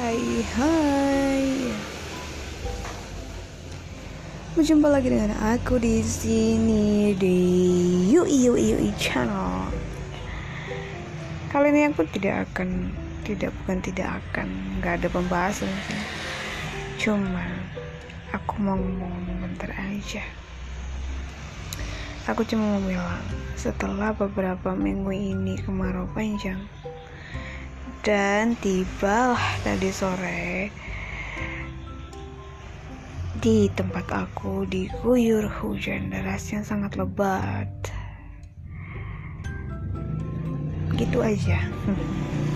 Hai hai. Berjumpa lagi dengan aku di sini di Yui Yui Yui Channel. Kali ini aku tidak akan Tidak bukan tidak akan nggak ada pembahasan sih. Cuma Aku mau ngomong bentar aja. Aku cuma mau bilang Setelah beberapa minggu ini kemarau panjang dan tibalah tadi sore di tempat aku diguyur hujan deras yang sangat lebat. Gitu aja